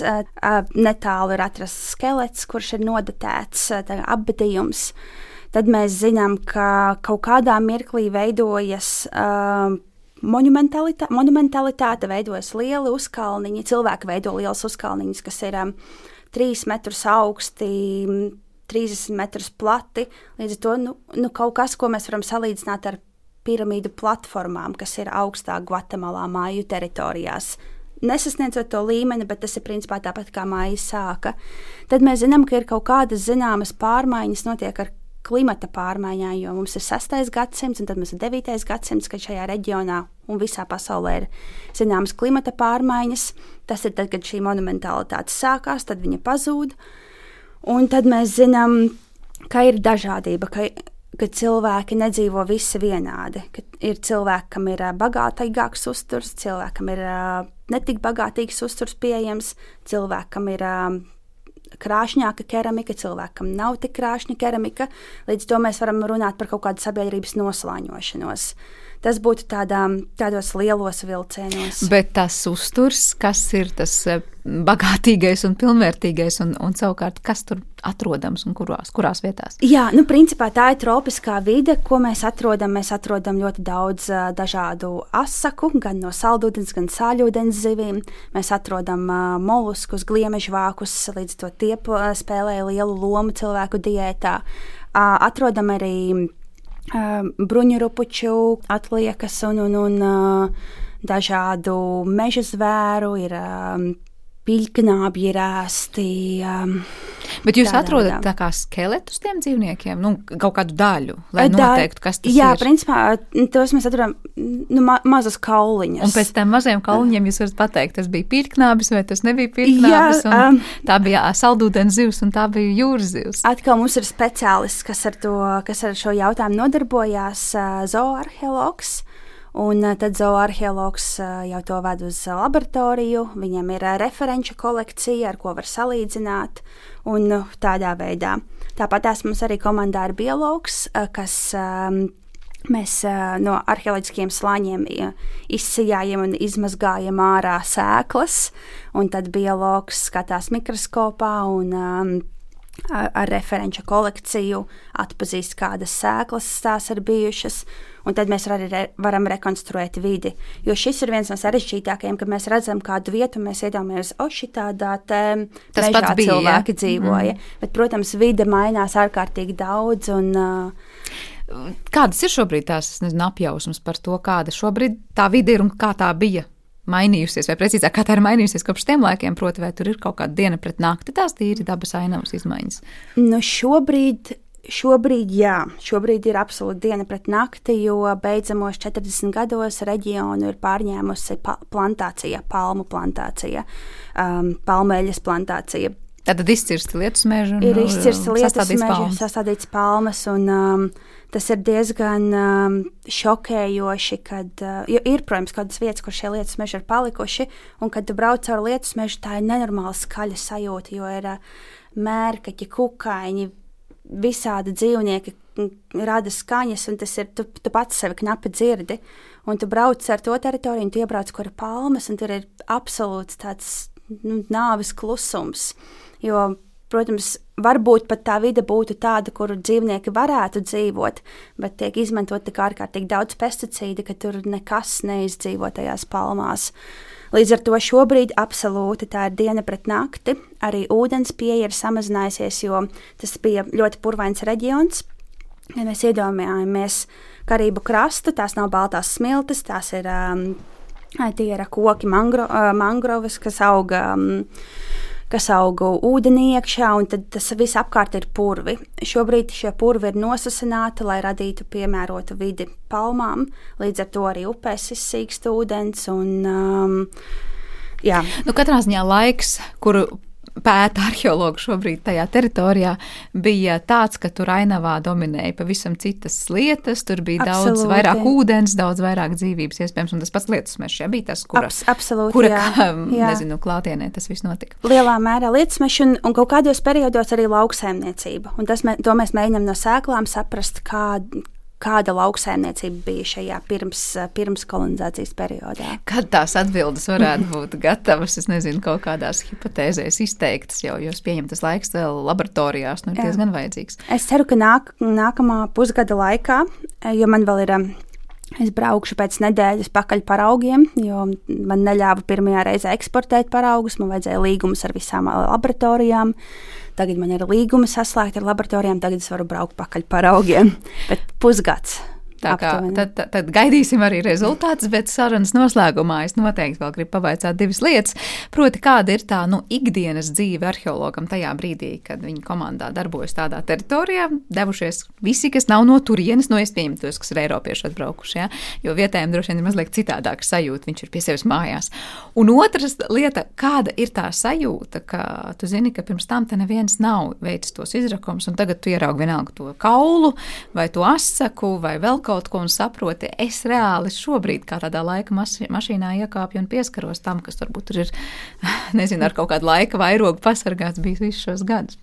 Netālu ir atrasts skelets, kurš ir nodatēts, apbedījums tad mēs zinām, ka kaut kādā mirklī veidojas. Uh, Monumentalitāte, monumentalitāte veidojas lieli uzkalniņi, cilvēki veido liels uzkalniņus, kas ir um, 3 metrus augsti, 30 metrus plati. Līdz ar to nu, nu, kaut kas, ko mēs varam salīdzināt ar piramīdu platformām, kas ir augstāk Gvatemalā māju teritorijās. Nesasniedzot to līmeni, bet tas ir principā tāpat kā māja sāka. Tad mēs zinām, ka ir kaut kādas zināmas pārmaiņas notiek ar klimata pārmaiņām, jo mums ir 6. gadsimts, un tad mums ir 9. gadsimts, kad šajā reģionā un visā pasaulē ir zināmas klimata pārmaiņas. Tas ir tad, kad šī monumentalitāte sākās, tad viņa pazūd. Un tad mēs zinām, ka ir dažādība, ka, ka cilvēki nedzīvo visi vienādi. Ir cilvēki, kam ir bagātīgāks uzturs, cilvēkam ir netik bagātīgs uzturs pieejams, cilvēkam ir krāšņāka keramika, cilvēkam nav tik krāšņa keramika. Līdz to mēs varam runāt par kaut kādu sabiedrības noslāņošanos. Tas būtu tādā, tādos lielos vilcienos. Bet tas uzturs, kas ir tas eh, bagātīgais un pilnvērtīgais, un, un savukārt, kas tur atrodams un kurās, kurās vietās? Jā, nu, principā tā ir tropiskā vide, ko mēs atrodam. Mēs atrodam ļoti daudz uh, dažādu asaku, gan no saldūdens, gan sāļūdens zivīm. Mēs atrodam uh, moluskus, gliemežvākus, līdz to tie spēlē lielu lomu cilvēku diētā. Uh, atrodam arī bruņurupuču atliekas un, un, un dažādu meža zvēru, ir piļķinābi ir ēsti. Um, Bet jūs atrodat veidā. tā kā skeletus tiem dzīvniekiem, nu, kaut kādu daļu, lai da, noteiktu, kas tas jā, ir. Jā, principā tos mēs atrodam nu, ma mazas kauliņas. Un pēc tam mazajiem kauliņiem jūs varat pateikt, tas bija pirknābis vai tas nebija pirknābis. Jā, um, tā bija saldūdens zivs un tā bija jūras zivs. Atkal mums ir speciālists, kas ar, to, kas ar šo jautājumu nodarbojās, zooarheologs. Un eh, tad zooarheologs eh, jau to ved uz laboratoriju, viņam ir eh, referenču kolekcija, ar ko var salīdzināt, un tādā veidā. Tāpat mums arī komandā ir biologs, kas ehm, Mēs no arheoloģiskiem slāņiem izsijājam un izmazgājam ārā sēklas, un tad biologs skatās mikroskopā un um, ar, referenču kolekciju atpazīst, kādas sēklas tās ir bijušas, un tad mēs arī re, varam rekonstruēt vidi. Jo šis ir viens no sarežģītākajiem, kad mēs redzam kādu vietu, mēs iedomājamies, o, šī tādā bija, cilvēki ja? dzīvoja. Mm. Bet, protams, vide mainās ārkārtīgi daudz. Un, uh, Kādas ir šobrīd tās nezinu, apjausmas par to, kāda šobrīd tā vide ir un kā tā bija mainījusies, vai precīzāk, kā tā ir mainījusies kopš tiem laikiem, proti, vai tur ir kaut kāda diena pret nakti, tās tīri dabas ainavas izmaiņas? Nu, šobrīd Šobrīd, jā, šobrīd ir absolūti diena pret nakti, jo beidzamos 40 gados reģionu ir pārņēmusi pa plantācija, palmu plantācija, um, palmeļas plantācija. Tad izcirsti lietus mežu. Ir izcirsti lietus mežu, sastādīts palmas, un um, tas ir diezgan um, šokējoši, kad uh, ir, protams, kādas vietas, kur šie lietus meži ir palikuši, un kad tu brauc caur lietus mežu, tā ir nenormāla skaļa sajūta, jo ir uh, mērkaķi, kukaiņi, visādi dzīvnieki rada skaņas, un tas ir tu, tu pats sevi knapi dzirdi. Un tu brauc ar to teritoriju, un tu iebrauc, kur ir palmas, un tur ir absolūts tāds nu, nāves klusums. Jo, protams, varbūt pat tā vide būtu tāda, kur dzīvnieki varētu dzīvot, bet tiek izmantot tik ārkārtīgi daudz pesticīdu, ka tur nekas neizdzīvo tajās palmās. Līdz ar to šobrīd absolūti tā ir diena pret nakti. Arī ūdens pieeja ir samazinājusies, jo tas bija ļoti purvains reģions. Ja mēs iedomājamies Karību krastu, tās nav baltās smiltis, tās ir um, tie ir koki, mangro, uh, mangroves, kas auga. Um, kas aug ūdenī iekšā, un tas viss apkārt ir purvi. Šobrīd šie purvi ir nosasināti, lai radītu piemērotu vidi palmām, līdz ar to arī upēs izsīkst ūdens. Un, um, Jā. Nu, katrā ziņā laiks, kuru pēta arheologi šobrīd tajā teritorijā, bija tāds, ka tur ainavā dominēja pavisam citas lietas. Tur bija Absolūti. daudz vairāk ūdens, daudz vairāk dzīvības iespējams, un tas pats lietus mežs jā, bija tas, kura, Abs, absolūti, kura jā, jā. nezinu, klātienē tas viss notika. Lielā mērā lietus mežs un, un kaut kādos periodos arī lauksaimniecība. Un tas, mē, to mēs mēģinām no sēklām saprast, kā, kāda lauksaimniecība bija šajā pirms, pirms kolonizācijas periodā. Kad tās atbildes varētu būt gatavas, es nezinu, kaut kādās hipotēzēs izteiktas, jo jūs pieņemtas laiks laboratorijās, nu ir Jā. diezgan vajadzīgs. Es ceru, ka nāk, nākamā pusgada laikā, jo man vēl ir. Es braukšu pēc nedēļas pakaļ par augiem, jo man neļāva pirmajā reizē eksportēt paraugus. Man vajadzēja līgumus ar visām laboratorijām. Tagad man ir līguma saslēgta ar laboratorijām, tagad es varu braukt pakaļ par augiem. Bet pusgads. Tā kā, tad, tad, tad gaidīsim arī rezultātus, bet sarunas noslēgumā es noteikti vēl gribu pavaicāt divas lietas. Proti, kāda ir tā nu, ikdienas dzīve arheologam tajā brīdī, kad viņa komandā darbojas tādā teritorijā, devušies visi, kas nav no turienes, no es pieņemu tos, kas ir Eiropieši atbraukuši, ja? jo vietējiem droši vien ir mazliet citādāk sajūta, viņš ir pie sevis mājās. Un otrs lieta, kāda ir tā sajūta, ka tu zini, ka pirms tam te neviens nav veicis tos izrakumus, un tagad tu ieraugi vienalga to kaulu vai to asaku vai vēl kaut ko un saproti, es reāli šobrīd, kā tādā laika mašīnā, iekāpju un pieskaros tam, kas varbūt ir, nezinu, ar kaut kādu laika vairogu pasargāts bijis visus šos gadus.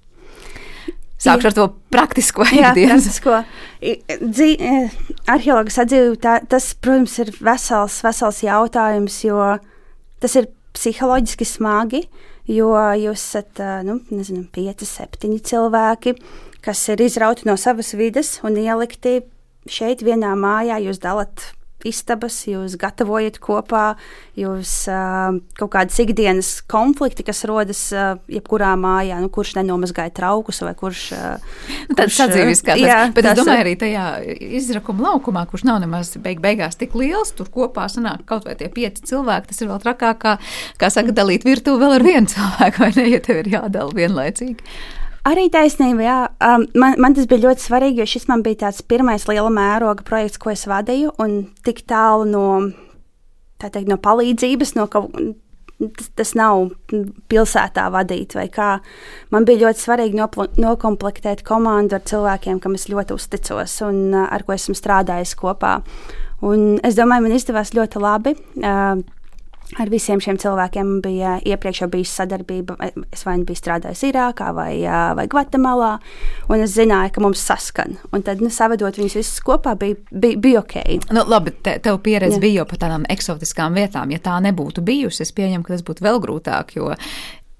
Sākšu ar to praktisko ikdienas. E, arheologs atdzīvo, tas, protams, ir vesels, vesels jautājums, jo tas ir psiholoģiski smagi, jo jūs esat, e, nu, nezinu, pieci, septiņi cilvēki, kas ir izrauti no savas vides un ielikti šeit vienā mājā jūs dalat istabas, jūs gatavojat kopā, jūs uh, kaut kādas ikdienas konflikti, kas rodas uh, jebkurā mājā, nu, kurš nenomazgāja traukus vai kurš. Uh, Tāds sadzīves kā tas. Jā, Bet tas, es domāju arī tajā izrakuma laukumā, kurš nav nemaz beig beigās tik liels, tur kopā sanāk kaut vai tie pieci cilvēki, tas ir vēl trakāk, kā, kā saka, dalīt virtuvi vēl ar vienu cilvēku, vai ne, ja tev ir jādala vienlaicīgi. Arī taisnība, jā. Um, man, man tas bija ļoti svarīgi, jo šis man bija tāds pirmais liela mēroga projekts, ko es vadīju, un tik tālu no, teikt, no palīdzības, no kaut tas, tas nav pilsētā vadīt vai kā. Man bija ļoti svarīgi nopl, nokomplektēt komandu ar cilvēkiem, kam es ļoti uzticos un uh, ar ko esmu strādājis kopā. Un es domāju, man izdevās ļoti labi. Uh, Ar visiem šiem cilvēkiem bija iepriekš jau bijusi sadarbība. Es vai nu biju strādājis Irākā vai, vai Gvatemalā, un es zināju, ka mums saskan. Un tad, nu, savedot viņus visus kopā, bija, bija, bija ok. Nu, labi, te, tev pieredze Jā. bija jau par tādām eksotiskām vietām. Ja tā nebūtu bijusi, es pieņemu, ka tas būtu vēl grūtāk, jo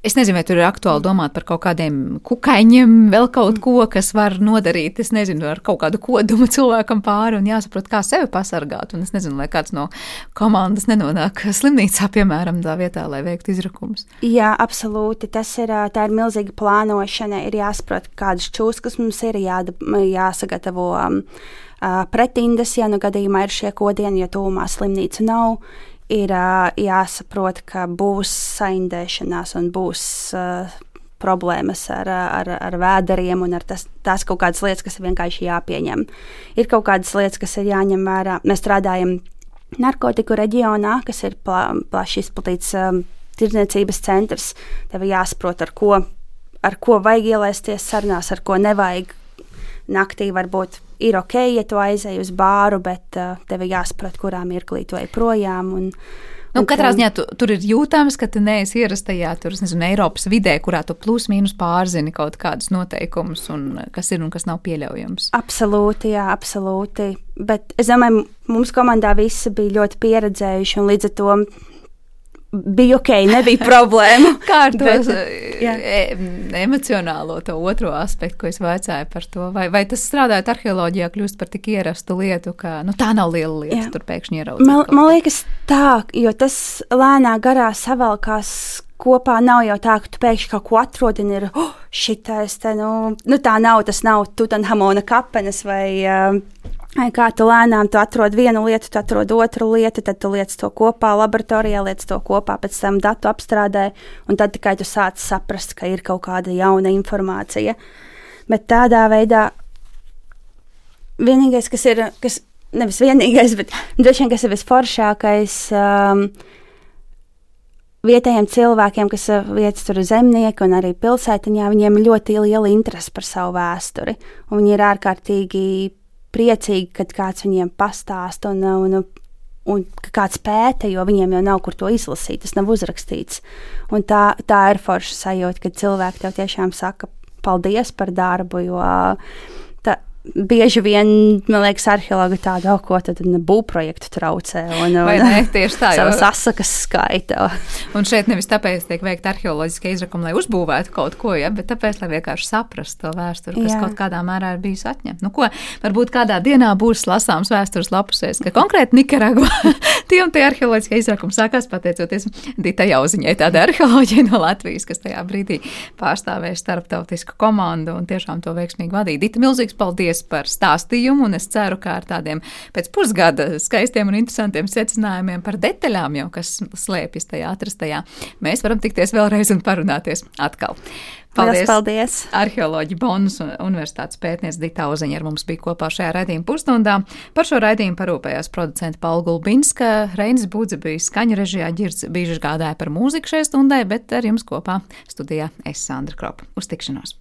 Es nezinu, vai tur ir aktuāli domāt par kaut kādiem kukaiņiem, vēl kaut ko, kas var nodarīt, es nezinu, ar kaut kādu kodumu cilvēkam pāri un jāsaprot, kā sevi pasargāt. Un es nezinu, lai kāds no komandas nenonāk slimnīcā, piemēram, tā vietā, lai veiktu izrakumus. Jā, absolūti. Tas ir, tā ir milzīga plānošana. Ir jāsaprot, kādas čūskas mums ir jā, jāsagatavo. Um, pretindas, ja nu gadījumā ir šie kodieni, ja tūmā slimnīca nav, ir jāsaprot, ka būs saindēšanās un būs uh, problēmas ar, ar, ar vēderiem un ar tas, tās kaut kādas lietas, kas ir vienkārši jāpieņem. Ir kaut kādas lietas, kas ir jāņem vērā. Mēs strādājam narkotiku reģionā, kas ir pla, plaši izplatīts um, tirdzniecības centrs. Tev ir jāsaprot, ar ko, ar ko vajag ielaisties sarunās, ar ko nevajag. Naktī varbūt ir ok, ja tu aizej uz bāru, bet uh, tev ir jāsaprot, kurā mirklī tu ej projām. Un, Nu, katrā ziņā tu, tur ir jūtams, ka tu neesi ierastajā tur, nezinu, Eiropas vidē, kurā tu plus mīnus pārzini kaut kādus noteikumus, un kas ir un kas nav pieļaujams. Absolūti, jā, absolūti. Bet es domāju, mums komandā visi bija ļoti pieredzējuši, un līdz ar to bija ok, nebija problēma. Kā ar to Bet, e, emocionālo, to otro aspektu, ko es vaicāju par to? Vai, vai tas strādājot arheoloģijā, kļūst par tik ierastu lietu, ka nu, tā nav liela lieta, jā. tur pēkšņi ieraudzīt? Man, man liekas, tā, jo tas lēnā garā savalkās kopā. Nav jau tā, ka tu pēkšņi kaut ko atrodi un ir oh, šitais, te, nu, nu tā nav, tas nav Tutanhamona kapenes vai. Uh, Kā tu lēnām tu atrod vienu lietu, tu atrod otru lietu, tad tu liec to kopā laboratorijā, liec to kopā, pēc tam datu apstrādē, un tad tikai tu sāc saprast, ka ir kaut kāda jauna informācija. Bet tādā veidā vienīgais, kas ir, kas nevis vienīgais, bet droši vien kas ir visforšākais. Um, Vietējiem cilvēkiem, kas vietas tur zemnieki un arī pilsētiņā, viņiem ir ļoti liela interese par savu vēsturi. Viņi ir ārkārtīgi priecīgi, kad kāds viņiem pastāsta un, un, un kāds pēta, jo viņiem jau nav kur to izlasīt, tas nav uzrakstīts. Un tā, tā ir forša sajūta, kad cilvēki tev tiešām saka paldies par darbu, jo bieži vien, man liekas, arheologi tādu, oh, ko tad būvprojektu traucē. Un, Vai un, ne, tieši tā, jau sasakas skaita. Un šeit nevis tāpēc tiek veikta arheoloģiska izrakuma, lai uzbūvētu kaut ko, ja, bet tāpēc, lai vienkārši saprastu to vēsturi, kas Jā. kaut kādā mērā ir bijis atņemta. Nu, ko, varbūt kādā dienā būs lasāms vēstures lapusēs, ka konkrēti Nikaragvā tiem tie arheoloģiskie izrakumi sākās pateicoties Dita Jauziņai, tāda arheoloģija no Latvijas, kas tajā brīdī pārstāvēja starptautisku komandu un tiešām to veiksmīgi vadīja. Dita, milzīgs paldies! Paldies par stāstījumu, un es ceru, ka ar tādiem pēc pusgada skaistiem un interesantiem secinājumiem par detaļām, jau kas slēpjas tajā atrastajā, mēs varam tikties vēlreiz un parunāties atkal. Paldies! paldies. Arheoloģija Bonas Universitātes pētniece Dita Uzeņa ar mums bija kopā šajā raidījuma pusstundā. Par šo raidījumu parūpējās producenta Paula Gulbinska, Reinis Budze bija skaņa režijā, ģirds bieži gādāja par mūziku šai stundai, bet ar jums kopā studijā es Sandra Kropa. Uz tikšanos!